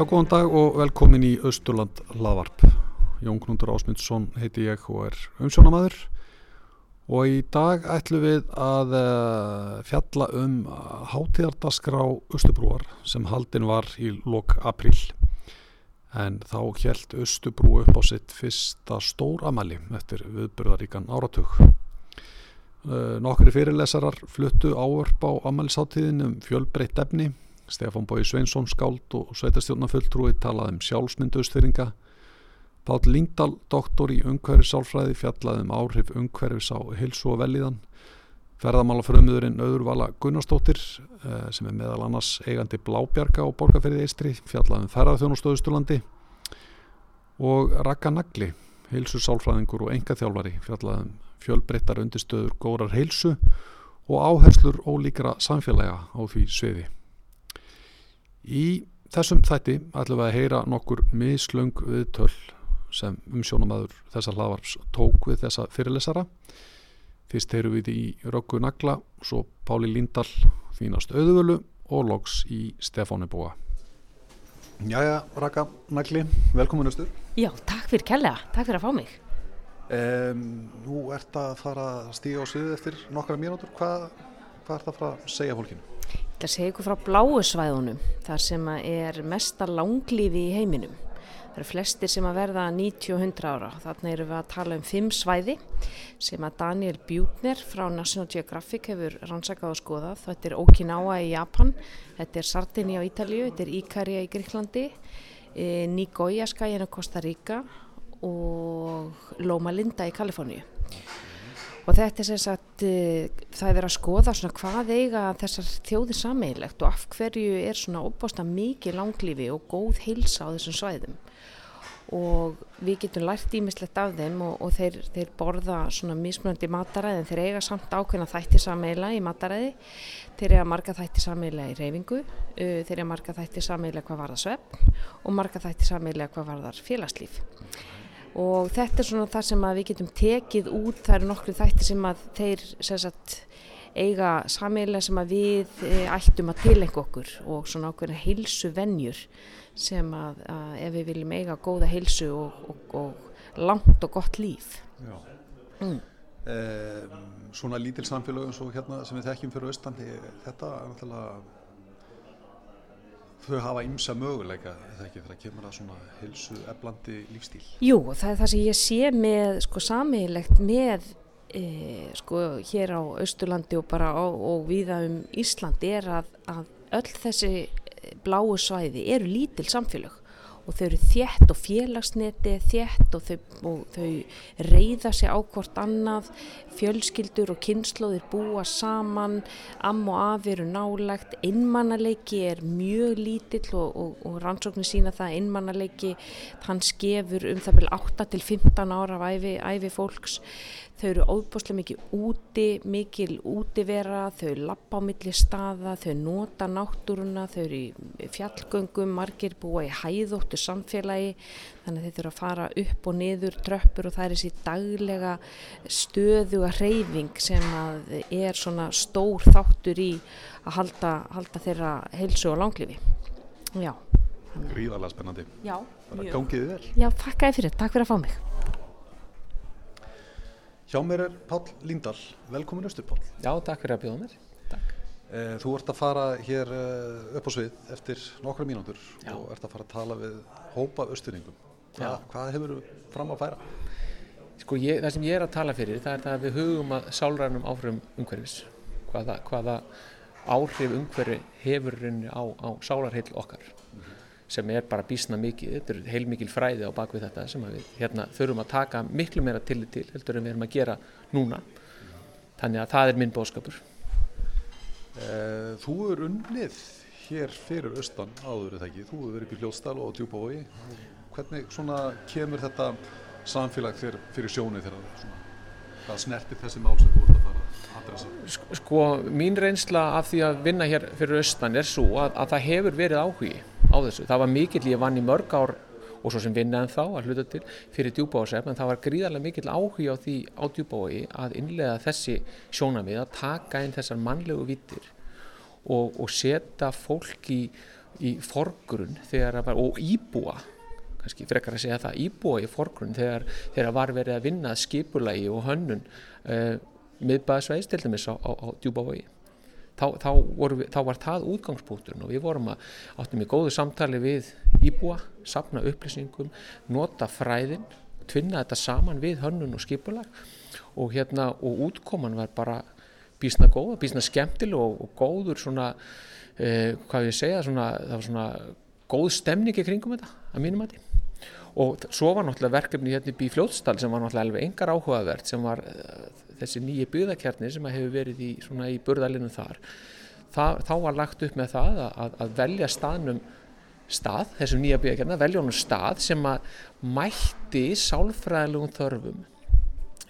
Já, góðan dag og velkomin í Östurland hlaðvarp. Jón Knúndur Ásmundsson heiti ég og er umsjónamaður og í dag ætlum við að uh, fjalla um hátíðardaskrá Östubrúar sem haldin var í lok april en þá helt Östubrú upp á sitt fyrsta stóramæli eftir viðbörðaríkan áratug. Uh, nokkri fyrirlesarar fluttu ávörp á amælisáttíðin um fjölbreytt efni Stefán Bói Sveinsson skáld og sveitastjórnafulltrúi talaði um sjálfsmyndu austfyrringa. Páll Líndal, doktor í umhverfisálfræði, fjallaði um áhrif umhverfis á hilsu og velíðan. Ferðamálafröðmiðurinn Öðurvala Gunnarsdóttir, sem er meðal annars eigandi Blábjarga og Borgarferði Eistri, fjallaði um ferðarþjónustöðustulandi. Og Raka Nagli, hilsusálfræðingur og engaþjálfari, fjallaði um fjölbreyttar undistöður góðrar hilsu og áherslur ólíkra samfélaga á því sviði. Í þessum þætti ætlum við að heyra nokkur mislöng viðtöl sem umsjónamaður þessa hlaðvarps tók við þessa fyrirlesara. Fyrst heyrum við í Röggu Nagla, svo Páli Líndal, Þínast Öðuvölu og loks í Stefáni Búa. Jæja, Raka Nagli, velkomin austur. Já, takk fyrir kellega, takk fyrir að fá mig. Um, nú ert að fara að stíga á sviðið eftir nokkara mínútur. Hvað, hvað ert að fara að segja fólkinu? Það segja ykkur frá bláu svæðunum, þar sem er mesta langlífi í heiminum. Það eru flestir sem að verða 90-100 ára. Þarna eru við að tala um fimm svæði sem að Daniel Bjútner frá National Geographic hefur rannsakað og skoðað. Þetta er Okinawa í Japan, þetta er Sardinia á Ítalju, þetta er Íkarja í Gríklandi, e, Nigoya skæðin á Costa Rica og Loma Linda í Kaliforníu. Og þetta er sem sagt, það er verið að skoða svona hvað eiga þessar þjóðir sameigilegt og af hverju er svona óbásta mikið langlífi og góð heilsa á þessum svæðum. Og við getum lært ímislegt af þeim og, og þeir, þeir borða svona mismunandi mataræði en þeir eiga samt ákveðna þætti sameigila í mataræði. Þeir eiga marga þætti sameigila í reyfingu, þeir eiga marga þætti sameigila hvað varðar svefn og marga þætti sameigila hvað varðar félagslíf og þetta er svona það sem við getum tekið út, það eru nokkru þætti sem að þeir sagt, eiga sameiginlega sem að við ættum að tilengja okkur og svona okkur heilsu vennjur sem að, að ef við viljum eiga góða heilsu og, og, og langt og gott líf mm. eh, Svona lítil samfélag eins og hérna sem við þekkjum fyrir austandi, þetta er náttúrulega þau hafa ymsa möguleika eða ekki þegar kemur að svona hilsu eflandi lífstíl? Jú, það er það sem ég sé með sko samílegt með e, sko hér á Östurlandi og bara á, og viða um Ísland er að, að öll þessi bláu svæði eru lítil samfélag og þau eru þétt og félagsneti þétt og þau, og þau reyða sig á hvort annað. Fjölskyldur og kynnslóðir búa saman. Am og af eru nálagt innmannaleiki er mjög lítill og, og, og rannsóknir sína það innmannaleiki hann skefur um það byrja 8 til 15 ára af æfi, æfi fólks. Þau eru óbúslega mikið úti mikil útivera, þau lappa á milli staða, þau nota náttúruna þau eru í fjallgöngum margir búa í hæðóttu samfélagi þannig að þeir þurfa að fara upp og niður tröppur og það er þessi daglega stöðuga reyfing sem að er svona stór þáttur í að halda, halda þeirra heilsu og langlifi Já Gríðarlega spennandi. Já, mjög. Gangiði vel. Já, þakka fyrir, takk fyrir að fá mig. Hjá mér er Pál Líndal, velkomin austur Pál. Já, takk fyrir að bjóða mér. Takk. Þú ert að fara hér upp á svið eftir nokkru mínútur Já. og ert að fara að tala við hópa austurringum. Hva, hvað hefur þú fram að færa? Sko, ég, það sem ég er að tala fyrir það er það að við hugum að sálrænum áhrifum umhverfis. Hvaða, hvaða áhrif umhverfi hefur á, á sálarheil okkar. Mm -hmm sem er bara bísna mikið, þetta er heilmikil fræði á bakvið þetta sem við hérna, þurfum að taka miklu meira til til heldur en við erum að gera núna þannig að það er minn bóðskapur Þú er unnið hér fyrir austan áður eða ekki, þú hefur verið upp í Hljóðstall og Djúbói hvernig svona kemur þetta samfélag þér fyrir sjónið þegar hvað snertir þessi mál sem þú ert að fara Sko, mín reynsla af því að vinna hér fyrir austan er svo að, að það hefur verið áhugi á þessu. Það var mikill, ég vann í mörg ár og svo sem vinnaðan þá að hluta til fyrir djúbáðsef, en það var gríðarlega mikill áhugi á því á djúbái að innlega þessi sjónamið að taka inn þessar mannlegu vittir og, og setja fólk í í forgrunn að, og íbúa kannski frekar að segja það íbúa í forgrunn þegar, þegar var verið að vinna skipulagi og hönnun uh, miðbæðsveist til dæmis á, á, á djúbavogi þá, þá, við, þá var það útgangspunkturinn og við vorum að áttum í góðu samtali við íbúa, sapna upplýsingum nota fræðin, tvinna þetta saman við hönnun og skipulag og hérna og útkoman var bara bísna góða, bísna skemmtileg og, og góður svona eh, hvað ég segja, svona, það var svona góð stemning í kringum þetta að mínum að því og svo var náttúrulega verkefni hérna í Fljóðstall sem var náttúrulega alveg engar áhugavert sem var þessi nýji byggðakjarni sem hefur verið í, í burðalinu þar það, þá var lagt upp með það að, að velja staðnum stað, þessum nýja byggðakjarni að velja honum stað sem að mætti sálfræðilegum þörfum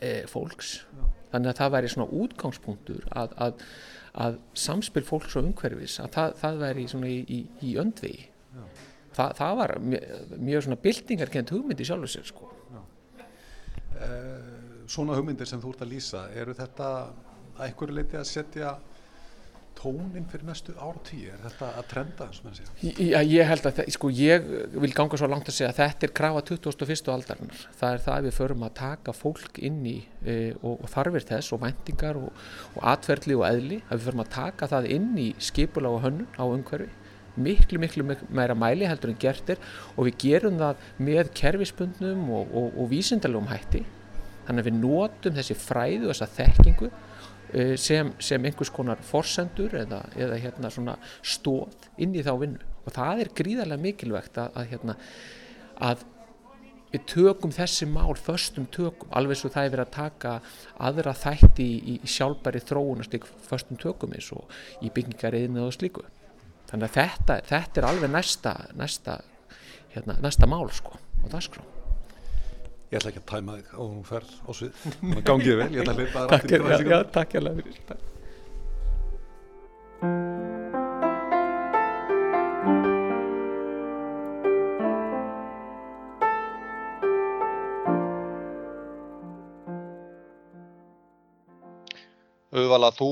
e, fólks Já. þannig að það væri svona útgangspunktur að, að, að samspil fólks og umhverfis að það, það væri svona í, í, í öndvegi Þa, það var mjög, mjög svona bildingarkent hugmyndi sjálfur sér sko. Eh, svona hugmyndir sem þú ert að lýsa, eru þetta að einhverju leiti að setja tónin fyrir næstu ártíu, er þetta að trenda eins og mann sé? Já, ég held að, sko, ég vil ganga svo langt að segja að þetta er krafa 2001. aldarinnar. Það er það að við förum að taka fólk inn í e, og, og þarfir þess og vendingar og, og atverðli og eðli, að við förum að taka það inn í skipula og hönnun á umhverfi miklu, miklu meira mæli heldur en gert er og við gerum það með kerfispundnum og, og vísindalegum hætti þannig að við notum þessi fræðu og þessa þekkingu uh, sem, sem einhvers konar forsendur eða, eða hérna svona stóð inn í þá vinnu. Og það er gríðarlega mikilvægt að, að, hérna, að við tökum þessi mál förstum tökum, alveg svo það er verið að taka aðra þætti í, í sjálfbæri þróunast ykkur förstum tökum eins og í byggingariðinu og slíku. Þannig að þetta, þetta er alveg næsta næsta, hérna, næsta mál sko á dagskrá Ég ætla ekki að tæma þig á hún ferð á svið. Gangið vel, ég ætla að leipa Takk er, já, já, takk ég alveg fyrir. Þetta Auðvala, þú,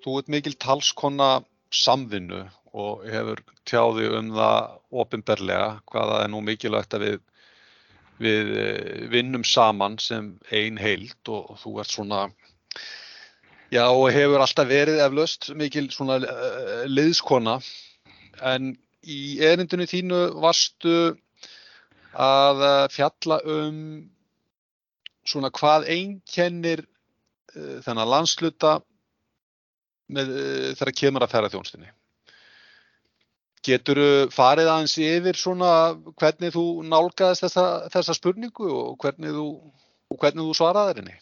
þú ert mikil talskonna samvinnu og hefur tjáði um það ofinberlega hvaða er nú mikilvægt að við, við eh, vinnum saman sem ein heild og þú ert svona, já og hefur alltaf verið eflaust mikil svona uh, liðskona en í erindinu þínu varstu að eh, fjalla um svona hvað einkennir uh, þennan landsluta með, uh, þegar kemur að ferða þjónstinni. Getur þú farið aðeins yfir svona hvernig þú nálgæðist þessa, þessa spurningu og hvernig þú, hvernig þú svaraði henni?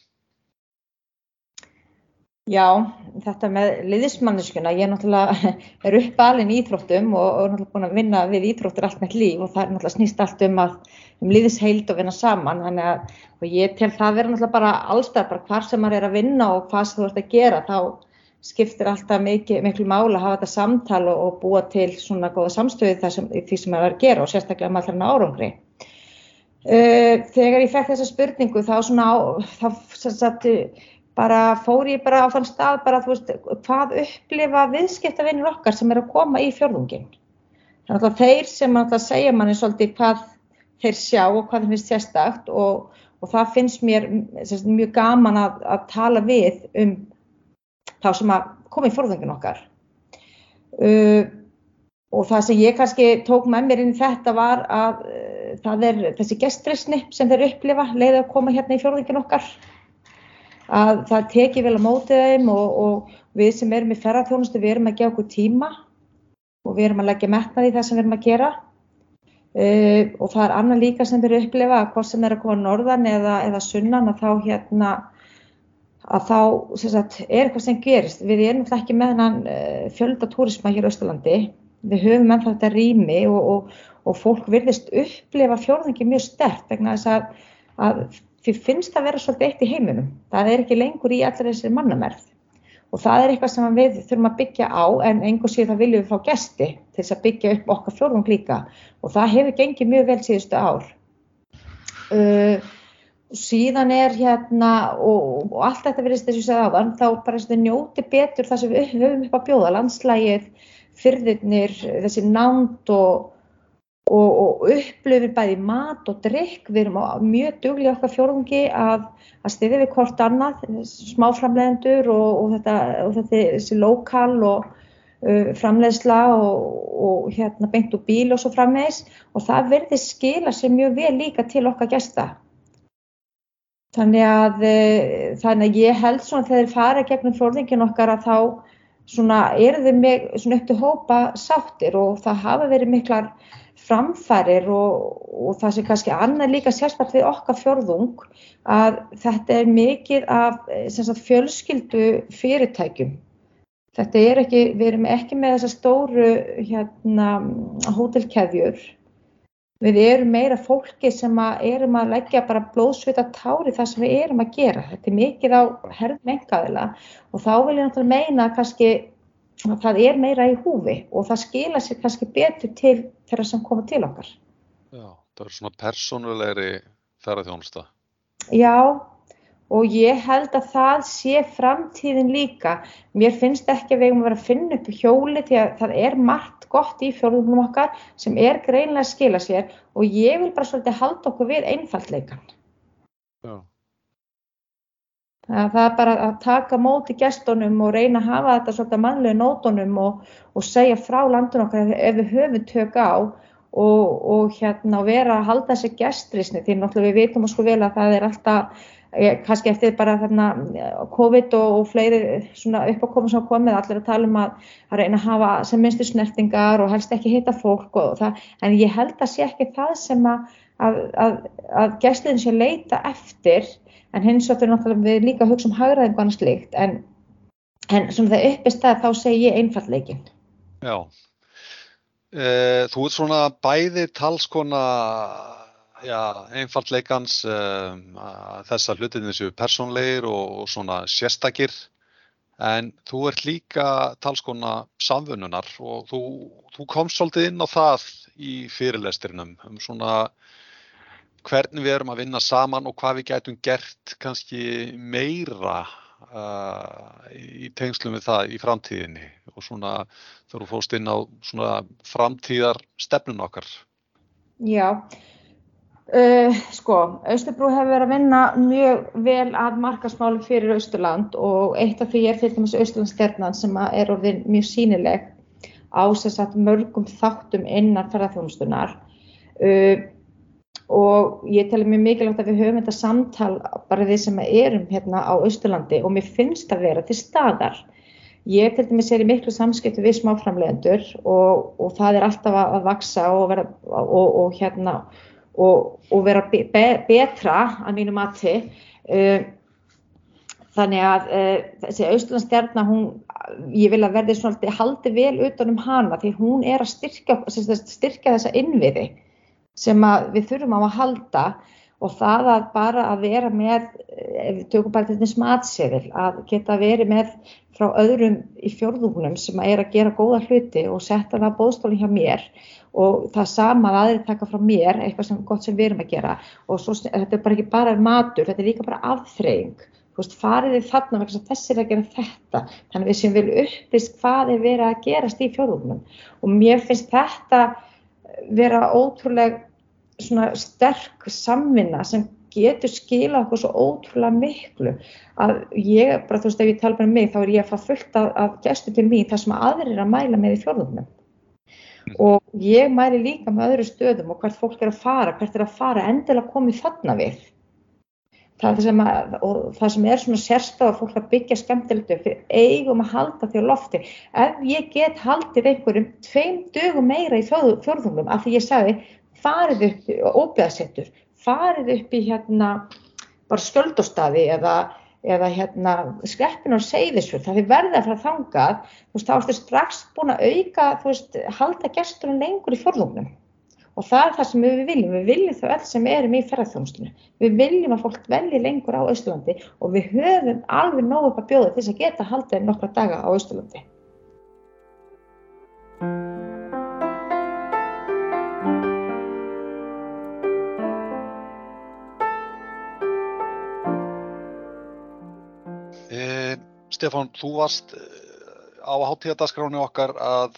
Já, þetta með liðismanneskuna, ég er náttúrulega er uppalinn í Íþróttum og, er náttúrulega búin að vinna við Íþróttur allt með líf og það er náttúrulega snýst allt um að um liðisheild og vinna saman, að og ég tel það vera náttúrulega bara allstað, bara hvar sem maður er að vinna og hvað sem þú ert að gera, þá skiptir alltaf mikil, miklu mála að hafa þetta samtal og, og búa til svona góða samstöðu sem, því sem það er að gera og sérstaklega með allar árangri. Þegar ég fekk þessa spurningu þá svona þá sagt, bara fór ég bara á þann stað bara veist hvað upplifa viðskiptavinnir okkar sem er að koma í fjörðungin. Þannig að þeir sem alltaf segja manni svolítið hvað þeir sjá og hvað þeir finnst sérstakt og, og það finnst mér sagt, mjög gaman að, að tala við um þá sem að koma í forðungin okkar. Uh, og það sem ég kannski tók með mér inn í þetta var að uh, það er þessi gestrisni sem þeir upplifa leiðið að koma hérna í fjörðingin okkar að það teki vel á mótið þeim og, og við sem erum í ferðarþjónustu við erum að gefa okkur tíma og við erum að leggja metnað í það sem við erum að gera uh, og það er annað líka sem þeir upplifa að hvort sem þeir er að koma norðan eða, eða sunnan að þá hérna að þá sagt, er eitthvað sem gerist. Við erum ekki með hennan eh, fjöldatúrisma hér á Östurlandi, við höfum ennþá þetta rými og, og, og fólk virðist upplefa fjórðingi mjög stert vegna þess að, að því finnst að vera svolítið eitt í heiminum. Það er ekki lengur í allir þessir mannamerð og það er eitthvað sem við þurfum að byggja á en einhver síðan það viljum við fá gesti til þess að byggja upp okkar fjórðung líka og það hefur gengið mjög vel síðustu ár. Uh, síðan er hérna og, og allt þetta verðist þess að segja aðan þá bara þess að njóti betur það sem við höfum upp að bjóða landslægið, fyrðirnir, þessi nánd og, og, og upplöfum bæði mat og drikk. Við erum mjög dugli okkar fjórðungi að, að stiðja við hvort annað, smáframlegendur og, þetta, þetta þessi lokal og uh, framleiðsla og hérna beint úr bíl og svo frammeðis og það verður skila sér mjög vel líka til okkar gesta. Þannig að, þannig að ég held svona þegar þeir fara gegnum fjórðingin okkar að þá svona eru þeir með svona upp til hópa sáttir og það hafa verið miklar framfærir og, og það sem kannski annað líka sérstaklega við okkar fjörðung að þetta er mikið af sagt, fjölskyldu fyrirtækjum. Þetta er ekki, við erum ekki með þessa stóru hérna, hótelkeðjur Við erum meira fólki sem að erum að leggja bara blóðsvita tári það sem við erum að gera. Þetta er mikið á herðum engaðila og þá vil ég náttúrulega meina kannski að það er meira í húfi og það skila sér kannski betur til þeirra sem koma til okkar. Já, það er svona persónulegri ferðarþjónusta. Já, og ég held að það sé framtíðin líka. Mér finnst ekki að við erum að vera að finna upp hjóli því að það er margt gott í fjórðunum okkar sem er greinlega að skila sér og ég vil bara svolítið halda okkur við einfallleikan. Já. Það er bara að taka móti gestunum og reyna að hafa þetta svolítið mannlega nótunum og, og segja frá landun okkar ef við höfum tök á og, og hérna vera að halda þessi gestrisni því náttúrulega við vitum og sko vel að það er alltaf kannski eftir bara þarna COVID og, og fleiri svona uppákomum sem komið, allir að tala um að, að reyna að hafa sem minnstu snertingar og helst ekki hitta fólk og það, en ég held að sé ekki það sem að, að, að gæsliðin sé leita eftir, en hins vegar náttúrulega við líka hugsa um hagraðingu annars líkt, en, en svona það uppist það þá segi ég einfallegin. Já, e, þú ert svona bæði talskona já, einfallleikans um, þessar hlutinni séu persónleir og, og svona sérstakir en þú ert líka talskona samfunnunar og þú, þú komst svolítið inn á það í fyrirlesturinnum um svona hvernig við erum að vinna saman og hvað við getum gert kannski meira uh, í tengslum við það í framtíðinni og svona þú fóst inn á svona framtíðar stefnun okkar. Já, Uh, sko, Austurbrú hefur verið að vinna mjög vel að markasmálum fyrir Austurland og eitt af því er til dæmis Austurlandsstjarnan sem er orðin mjög sínileg á sérsagt mörgum þáttum innan ferðarþjónustunar uh, og ég telur mjög mikilvægt að við höfum þetta samtal bara því sem erum hérna á Austurlandi og mér finnst að vera til staðar. Ég til dæmis er í miklu samskiptu við smáframlegendur og, og það er alltaf að, að vaksa og, vera, og, og hérna og, og vera be betra að mínu mati uh, þannig að uh, þessi Auslandsstjarnar hún, ég vil að verði svona haldi vel utanum hana því hún er að styrka, styrka þessa innviði sem við þurfum á að halda og það að bara að vera með, ef við tökum bara þetta smatseðil, að geta verið með frá öðrum í fjörðunum sem er að gera góða hluti og setja það bóðstólinn hjá mér og það sama að aðri taka frá mér eitthvað sem gott sem við erum að gera. Og svo, þetta er bara ekki bara matur, þetta er líka bara afþreying, farið þið þarna vegna þess þessir að gera þetta. Þannig við sem vil upplýst hvað er verið að gerast í fjörðunum og mér finnst þetta vera ótrúlega sterk samvinna sem getur skila okkur svo ótrúlega miklu. Að ég, bara þú veist, ef ég tala bara um mig þá er ég að fá fullt af, af gestur til mér þar sem aðrir er að mæla með í fjörðunum og ég mæri líka með öðru stöðum og hvert fólk er að fara, hvert er að fara endilega komið þarna við. Það sem, að, það sem er svona sérstaf að fólk að byggja skemmtilegt við eigum að halda því á lofti. Ef ég get haldið einhverjum tveim dögum meira í fjörðungum af því ég sagði farið upp og óbeðasettur, farið upp í hérna bara skjöldostadi eða eða hérna skreppin á seyðisfjörð, það er verðið að fara þangað, þú veist, þá ertu strax búin að auka, þú veist, halda gesturinn lengur í forðunum og það er það sem við viljum, við viljum þau öll sem erum í ferðarþjónustunni, við viljum að fólk velji lengur á Östurlandi og við höfum alveg nógu upp að bjóða þess að geta haldið nokkra daga á Östurlandi. Stefán, þú varst eh, á hátíðadaskránu okkar að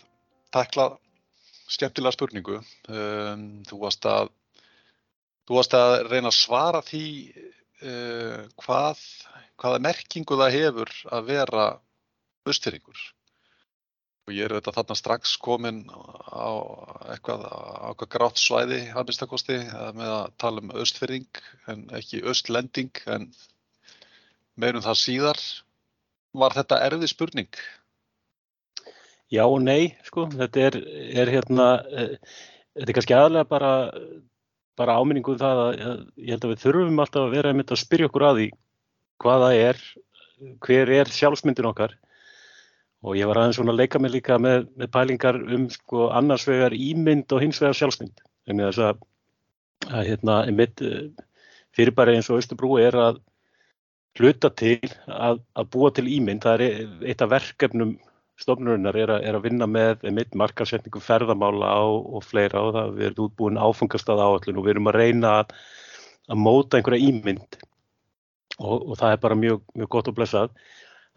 takla skemmtilega spurningu. Um, þú, varst að, þú varst að reyna að svara því uh, hvað, hvaða merkingu það hefur að vera austfyrringur. Og ég er þetta þarna strax komin á eitthvað, á eitthvað grátt svæði að minnstakosti með að tala um austfyrring en ekki austlending en meirum það síðar. Var þetta erfið spurning? Já og nei, sko, þetta er, er hérna, uh, þetta er kannski aðlega bara, bara áminningu um það að, að ég held að við þurfum alltaf að vera einmitt að spyrja okkur að því hvaða er, hver er sjálfsmyndin okkar og ég var aðeins svona að leika mig líka með, með pælingar um sko annars vegar ímynd og hins vegar sjálfsmynd. Þannig að þess að, að hérna, einmitt eh, fyrirbæri eins og Östubrú er að hluta til að, að búa til ímynd, það er eitt af verkefnum stofnurinnar er, er að vinna með mitt markarsetningu ferðamála á, og fleira og það við erum útbúin áfengastað áallin og við erum að reyna að, að móta einhverja ímynd. Og, og það er bara mjög, mjög gott og blessað.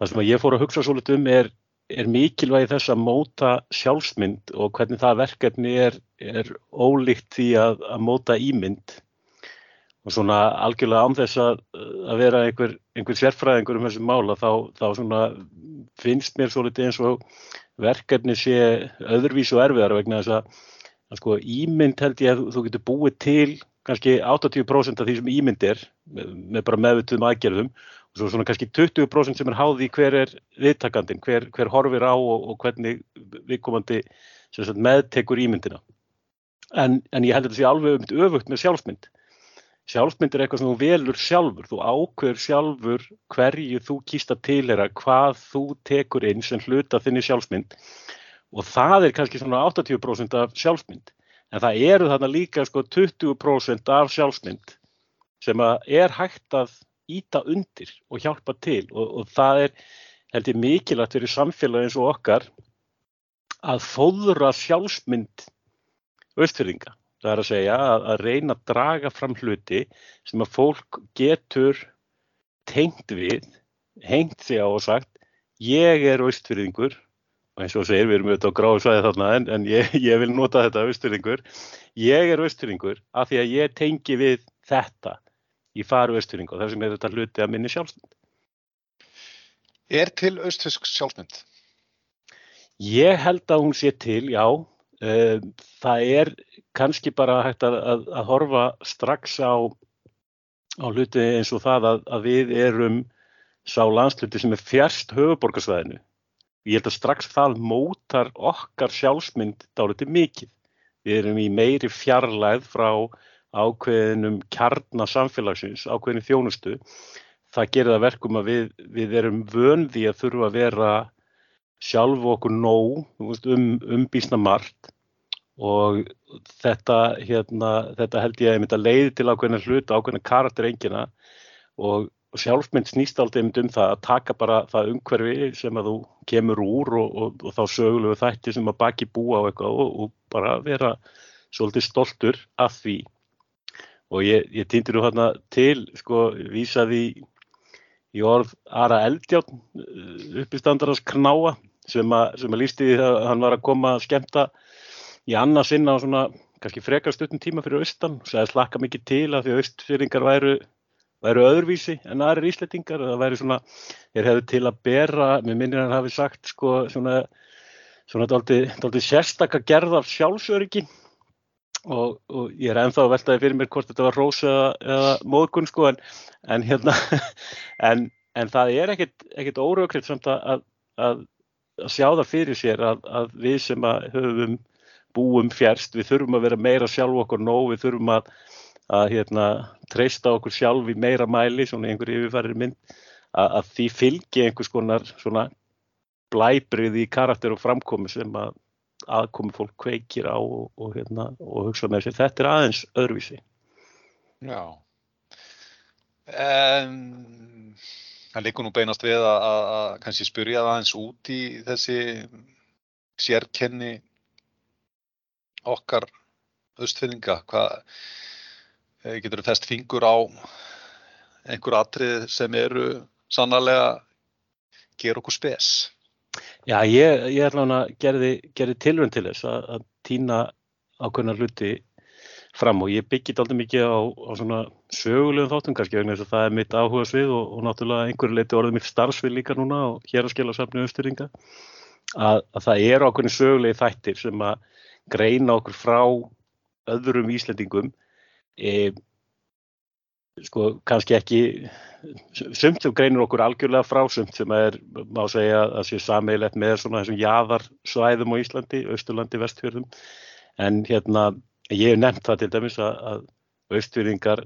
Það sem ég fór að hugsa svo litið um er, er mikilvægi þess að móta sjálfsmynd og hvernig það verkefni er, er ólíkt því að, að móta ímynd og svona algjörlega án þess að, að vera einhver, einhver sérfræðingur um þessu mála þá, þá finnst mér svo litið eins og verkefni sé öðruvís og erfiðar vegna þess að, að sko, ímynd held ég að þú getur búið til kannski 80% af því sem ímynd er með, með bara meðvituðum aðgerðum og svo svona kannski 20% sem er háði hver er viðtakandin, hver, hver horfir á og, og hvernig viðkomandi meðtekur ímyndina. En, en ég held að þetta sé alveg um öfugt með sjálfsmynd Sjálfsmynd er eitthvað sem þú velur sjálfur, þú ákveður sjálfur hverju þú kýst að tilhera, hvað þú tekur inn sem hluta þinni sjálfsmynd. Og það er kannski svona 80% af sjálfsmynd. En það eru þarna líka sko 20% af sjálfsmynd sem er hægt að íta undir og hjálpa til. Og, og það er held ég mikilvægt fyrir samfélagi eins og okkar að fóðra sjálfsmynd austfyrringa það er að segja að, að reyna að draga fram hluti sem að fólk getur tengt við, hengt sig á og sagt ég er austfyrðingur og eins og segir við erum auðvitað á gráðu svæði þarna en, en ég, ég vil nota þetta austfyrðingur ég er austfyrðingur af því að ég tengi við þetta. Í faru austfyrðing og þess vegna er þetta hluti að minni sjálfsmynd. Er til austfyrsk sjálfsmynd? Ég held að hún sé til, já það er kannski bara hægt að, að, að horfa strax á, á hluti eins og það að, að við erum sá landsluti sem er fjärst höfuborgarsvæðinu. Ég held að strax það mótar okkar sjálfsmynd dálítið mikið. Við erum í meiri fjarlæð frá ákveðinum kjarnasamfélagsins, ákveðinu þjónustu. Það gerir það verkum að við, við erum vöndi að þurfa að vera sjálfu okkur nóg um, um bísna margt. Og þetta, hérna, þetta held ég að mynda leiði til ákveðina hlut, ákveðina karakterengina og sjálfsmynd snýst aldrei um það að taka bara það umhverfi sem að þú kemur úr og, og, og þá sögulegu þætti sem að baki búa á eitthvað og, og bara vera svolítið stoltur af því. Og ég, ég týndir nú hérna til sko vísaði í orð Ara Eldjárn uppistandarans knáa sem að, sem að lísti því að hann var að koma að skemta í annað sinna á svona kannski frekar stuttum tíma fyrir austan. Og það slakka mikið til að því að austfyrringar væru, væru öðruvísi en aðrir íslettingar og það væri svona, þeir hefðu til að bera, með minnir hann hafi sagt sko svona, svona dálítið sérstakka gerð af sjálfsöryggi. Og, og ég er enþá að veltaði fyrir mér hvort þetta var rós eða, móðgun sko en, en hérna, en, en það er ekkert órökriðt samt að, að að sjá það fyrir sér að, að við sem að höfum búum fjärst, við þurfum að vera meira sjálf okkur nóg, við þurfum að, að hérna, treysta okkur sjálf í meira mæli, svona einhver yfirfærir mynd, að, að því fylgi einhvers konar svona blæbrið í karakter og framkomi sem að aðkomi fólk kveikir á og, og, hérna, og hugsa með sér. Þetta er aðeins öðruvísi. Já. Um, Það líkur nú beinast við að, að, að kannski spyrja það eins út í þessi sérkenni okkar austfinninga. Hvað eh, getur þú fest fingur á einhver atrið sem eru sannarlega ger okkur spes? Já, ég, ég hann að gerði, gerði tilrönd til þess að, að týna ákveðnar hluti fram og ég byggit aldrei mikið á, á svona sögulegum þáttum kannski vegna þess að það er mitt áhuga svið og, og náttúrulega einhverju leiti orðið mitt starfsvið líka núna og hér að skilja safni auðstyrringa að, að það eru ákveðin sögulegi þættir sem að greina okkur frá öðrum Íslendingum. E, sko kannski ekki sumt sem greinir okkur algjörlega frá sumt sem er, má segja að sé sameilegt með svona þessum jaðarsvæðum á Íslandi, Östurlandi, Vestfjörðum. En hérna ég hef nefnt það til dæmis að, austfyrðingar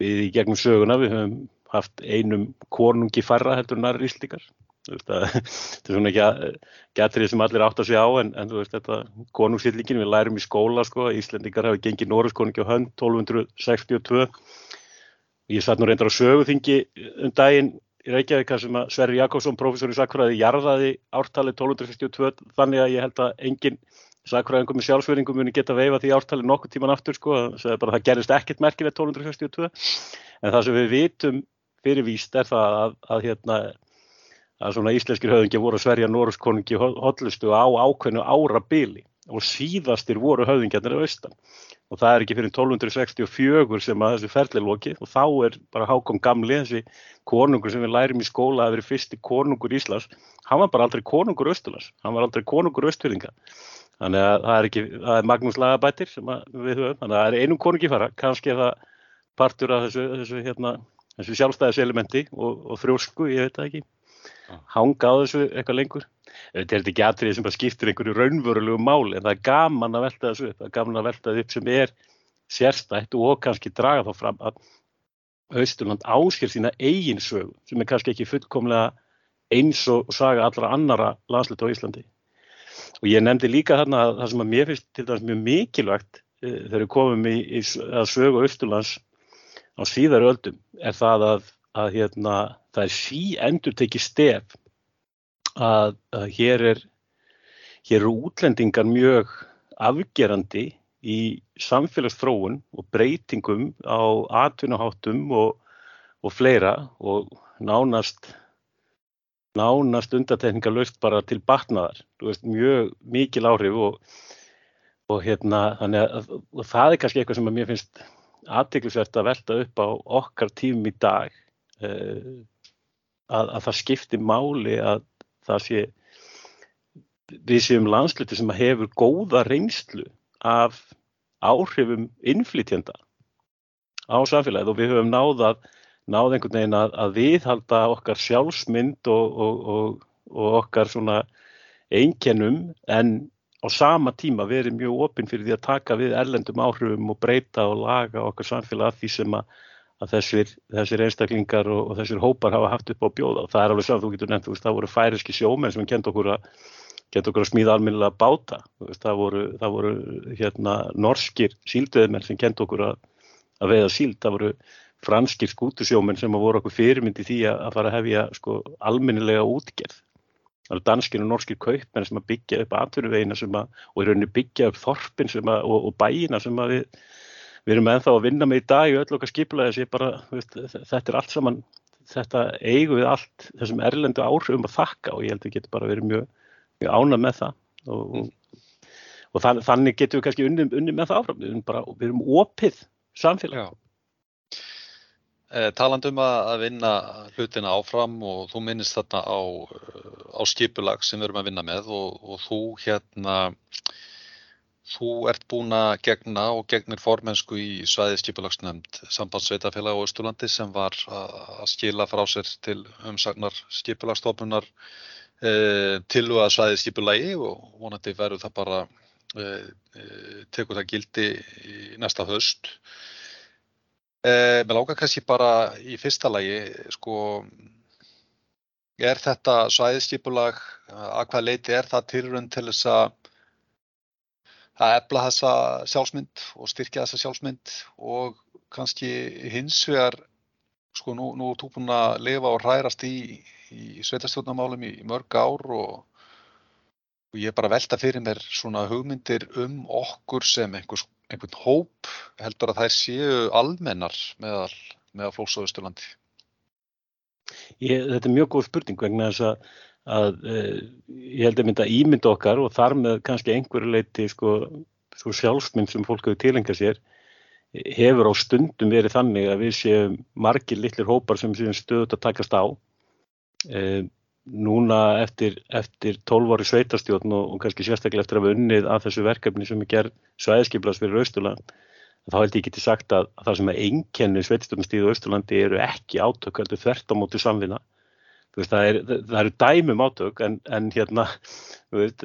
við í gegnum söguna við höfum haft einum konungi færra heldur nær íslíkar þetta er svona ekki aðrið sem allir átt að segja á en, en veist þetta konungsýllingin við lærum í skóla sko Íslendingar hafi gengið Norðskonungi á hönd 1262 ég satt nú reyndar á söguþingi um daginn í Reykjavík sem að Sverri Jakobsson, professor í Sakfræði, jarðaði ártalið 1262 þannig að ég held að enginn Sakfræðingum með sjálfsverðingum muni geta veifa því ártalið nokkuð tíman aftur sko, bara, það gerist ekkert merkilegt 1262 en það sem við vitum fyrirvíst er það að, að, hérna, að svona íslenskir höfðingi voru Sverja Noruskonungi hotlustu á ákveðnu árabili og síðastir voru höfðingjarnir á austan. Og það er ekki fyrir 1264 sem að þessu ferli loki og þá er bara Hákon Gamli, þessi konungur sem við lærim í skóla að veri fyrsti konungur Íslands, hann var bara aldrei konungur Östurlands, hann var aldrei konungur Östurlinga Þannig að það er, ekki, það er Magnús Lagabættir sem við höfum, þannig að það er einum konungi fara, kannski er það partur af þessu, þessu, hérna, þessu sjálfstæðiselementi og, og frjósku, ég veit það ekki, hanga á þessu eitthvað lengur. Þetta er ekki aðrið sem bara skiptir einhverju raunvörulegu máli en það er gaman að velta þessu upp, það er gaman að velta þessu upp sem er sérstætt og kannski draga þá fram að Östurland ásker sína eigin sögu sem er kannski ekki fullkomlega eins og saga allra annara landslut á Íslandi. Og ég nefndi líka þarna að það sem að mér finnst til dæmis mjög mikilvægt e, þegar við komum í, í að sögu Östurlands á síðar öldum er það að, að hérna, það er sí endur tekið stef að, að hér, er, hér eru útlendingar mjög afgerandi í samfélagsfróun og breytingum á atvinnaháttum og, og fleira og nánast nánast undatekningalöst bara til batnaðar, veist, mjög mikil áhrif og, og, hérna, að, og það er kannski eitthvað sem mér finnst aðteglisvert að velta upp á okkar tímum í dag. Eh, að, að það skipti máli að það sé við séum landsluti sem hefur góða reynslu af áhrifum innflytjenda á samfélagið og við höfum náðað náð einhvern veginn að, að viðhalda okkar sjálfsmynd og, og, og, og okkar svona einkennum en á sama tíma verið mjög opinn fyrir því að taka við erlendum áhrifum og breyta og laga okkar samfélag að því sem að, að þessir, þessir einstaklingar og þessir hópar hafa haft upp á bjóða og það er alveg saman þú getur nefnt, þú veist, það voru færiski sjómenn sem kent okkur að okkur að smíða alminnilega báta, veist, það voru, það voru hérna norskir síldveðmenn sem kent okkur að, að veiða síld, það voru franskir skútusjóminn sem að voru okkur fyrirmyndi því að fara að hefja sko alminnilega útgerð. Það eru danskir og norskir kaupmenn sem að byggja upp atvinnuvegina sem að, og í rauninni byggja upp þorpin sem að, og, og bæina sem að við, við erum ennþá að vinna með í dag og öll okkar veist, þetta er allt saman, þetta eigum við allt þessum erlendu áhrifum að þakka og ég held að við getum bara verið mjög, mjög ánað með það og, og, og þann, þannig getum við kannski unni, unni með það áfram, við erum bara, við erum opið samfélag. Já. Eh, Taland um að vinna hlutina áfram og þú minnist þarna á, eh, á skipulag sem við erum að vinna með og, og þú hérna, þú ert búin að gegna og gegnir formensku í svæði skipulagsnefnd sambandsveitafélag á Östurlandi sem var að skila frá sér til umsagnar skipulagstofnunar e, eh, til að svæði skipulagi og vonandi verður það bara e, e, tekur það gildi í næsta höst. Eh, mér lákar kannski bara í fyrsta lagi, sko, er þetta svæðiskipulag, að hvað leiti er það tilrönd til þess að að efla þessa sjálfsmynd og styrkja þessa sjálfsmynd? Og kannski hins vegar, sko, nú, nú er þú búin að lifa og hrærast í, í sveitarstjórnarmálum í, í mörg ár og, og ég er bara velta fyrir mér svona hugmyndir um okkur sem einhvers einhvern hóp heldur að þær séu almennar meðal, meðal fólks á Östurlandi? Ég, þetta er mjög góð spurning vegna þess að, að uh, ég held að mynda ímynda okkar og þar með kannski einhverju leiti sko, svo sjálfsmynd sem fólk hefur tilengja sér hefur á stundum verið þannig að við séum margir litlir hópar sem séum stöðut að takast á uh, núna eftir, eftir 12 ári sveitarstjórn og, og kannski sérstaklega eftir að við unnið að þessu verkefni sem er gerð svæðskiplas fyrir Östurland þá held ég ekki sagt að, að það sem er einkenni sveitarstjórnastíðu Östurlandi eru ekki átök heldur þvert á móti samvinna Veist, það, er, það eru dæmum átök en, en hérna veist,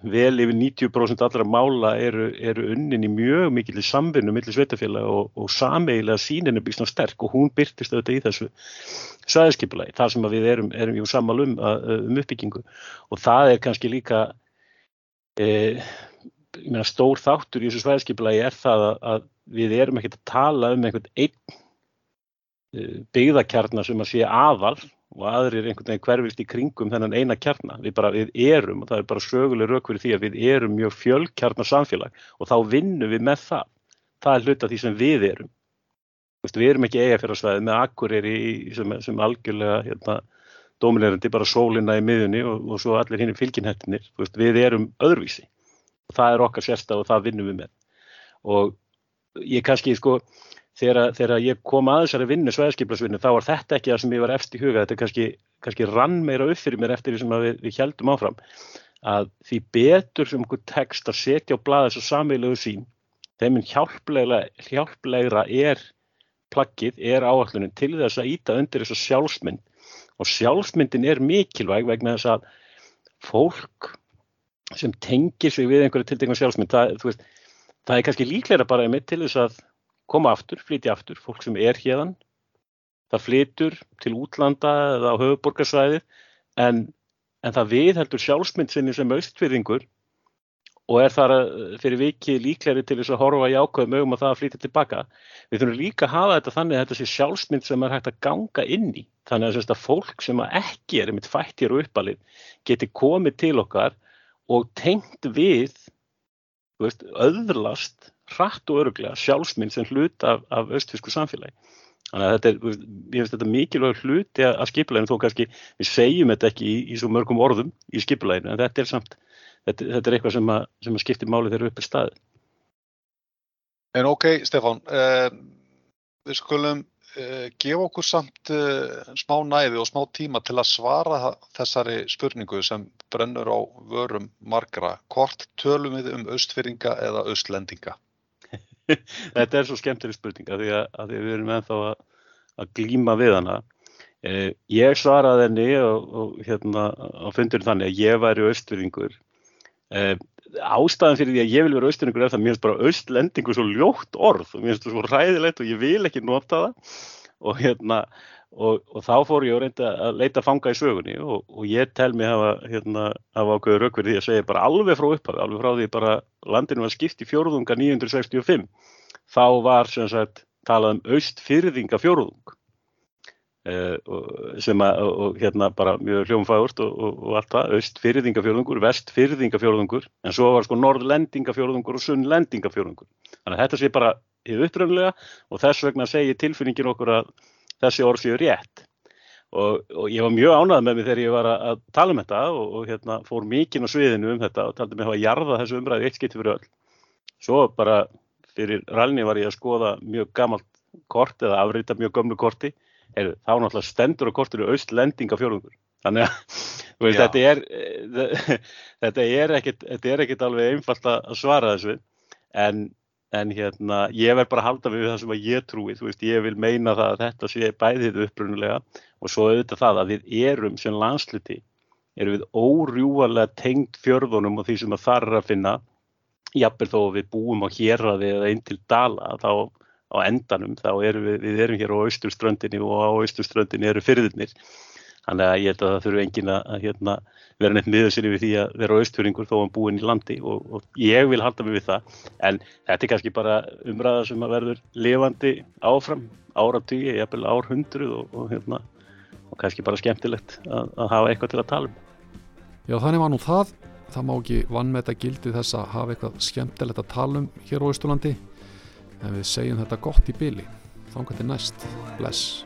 vel yfir 90% allra mála eru, eru unnin í mjög mikil samvinnu millir sveitafélag og, og sameigilega sínin er byggt svona sterk og hún byrtist auðvitað í þessu svæðskipulagi þar sem við erum, erum sammal um, uppbyggingu. Og það er kannski líka e, meina, stór þáttur í þessu svæðskipulagi er það að, við erum ekkert að tala um einhvern einn e, byggðakjarnar sem að sé aðal og aðrir einhvern veginn hverfist í kringum þennan eina kjarnar. Við bara, við erum og það er bara söguleg rauk fyrir því að við erum mjög fjölkjarnar samfélag og þá vinnum við með það. Það er hluta því sem við erum. Við erum ekki eigafjörðarsvæði með akkurir sem, sem algjörlega hérna, dominerandi, bara sólina í miðunni og, og svo allir hinn í fylginhettinir. Við erum öðruvísi og það er okkar sérstaf og það vinnum við með. Og ég kannski sko þegar, þegar ég kom að þessari vinnu, svæðskiplasvinnu, þá var þetta ekki það sem ég var eftir í huga, þetta kannski, kannski rann meira upp fyrir mér eftir því sem við, við heldum áfram, að því betur sem okkur tekst að setja á blada þessu samveilegu sín, þeim hjálplegra, er plaggið, er áallunin til þess að íta undir þessu sjálfsmynd. Og sjálfsmyndin er mikilvæg vegna þess að fólk sem tengir sig við einhverju tildengum sjálfsmynd, það, veist, það er kannski líklega bara einmitt til þess að koma aftur, flytja aftur, fólk sem er hérðan, það flytur til útlanda eða á höfuborgarsvæðið en, en það viðheldur sjálfsmynd sinni sem austfyrringur og er þar fyrir viki líkleri til þess að horfa í ákveðum augum að það að flytja tilbaka. Við þurfum líka að hafa þetta þannig að þetta sé sjálfsmynd sem er hægt að ganga inn í. Þannig að, að fólk sem ekki er einmitt fættir og uppalið geti komið til okkar og tengt við veist, öðrlast hratt og öruglega sjálfsmynd sem hlut af, af östfísku samfélagi. Þannig að þetta er, ég finnst þetta mikilvæg hluti að skipuleginu, þó kannski við segjum þetta ekki í, í svo mörgum orðum í skipuleginu, en þetta er samt, þetta, þetta er eitthvað sem að, sem að skiptir máli þegar upp er staðið. En ok, Stefán, uh, við skulum uh, gefa okkur samt uh, smá næði og smá tíma til að svara þessari spurningu sem brennur á vörum margra. Hvort tölum við um austfyrringa eða austlendinga? þetta er svo skemmtileg spurning að því að, að við erum ennþá að, að glýma við hana. Eh, ég svaraði henni og, og hérna á fundurinn þannig að ég væri austfyrringur. Eh, ástæðan fyrir því að ég vil vera austfyrringur er það að mér finnst bara austlendingu svo ljótt orð og mér finnst það svo ræðilegt og ég vil ekki nota það og hérna Og, og þá fór ég að reynda að leita fanga í sögunni og, og ég tel mig hafa, hérna, hafa ákveður raukverði því að segja bara alveg frá upphafi, alveg frá því bara landinu var skipt í fjóruðunga 965 þá var sem sagt talað um austfyrðinga fjóruðung eh, sem að og, hérna bara mjög hljómfægurt og allt það, austfyrðinga fjóruðungur vestfyrðinga fjóruðungur en svo var sko norðlendinga fjóruðungur og sunnlendinga fjóruðungur þannig að þetta sé bara í uppröðunlega og þess vegna segir tilfinningin okkur að þessi orð séu rétt og, og ég var mjög ánægð með mig þegar ég var að, tala um þetta og, og hérna, fór mikinn á sviðinu um þetta og taldi mig að jarða þessu umræði eitt skipti fyrir öll. Svo bara fyrir ralni var ég að skoða mjög gammalt kort eða afrita mjög gömlu korti, Heru, þá náttúrulega stendur á kortinu austlendinga fjórðungur. Þannig að veist, þetta, er, þetta er ekkit, þetta er ekkit alveg einfalt að svara þessu en en hérna ég verð bara að halda við það sem að ég trúi, þú veist, ég vil meina það að þetta sé bæðið upprunulega og svo auðvitað það að við erum sem landsluti, erum við órjúalega tengt fjörðunum og því sem að þar er að finna, jafnveg þó við búum á hérraði eða einn til dala, þá á endanum, þá erum við, við erum hér á austurströndinni og á austurströndinni eru fyrðirnir Þannig að ég held að það þurfu engin að hérna, vera neitt miður sér yfir því að vera austfjörðingur þó að hann búin í landi og, og ég vil halda mig við það. En þetta er kannski bara umræða sem að verður lifandi áfram, áratugji, jafnvel árhundruð og, og, hérna, og kannski bara skemmtilegt að, að hafa eitthvað til að tala um. Já þannig var nú það. Það má ekki vannmeta gildi þess að hafa eitthvað skemmtilegt að tala um hér á Ístulandi. En við segjum þetta gott í byli. Þá kannski næst. Bless.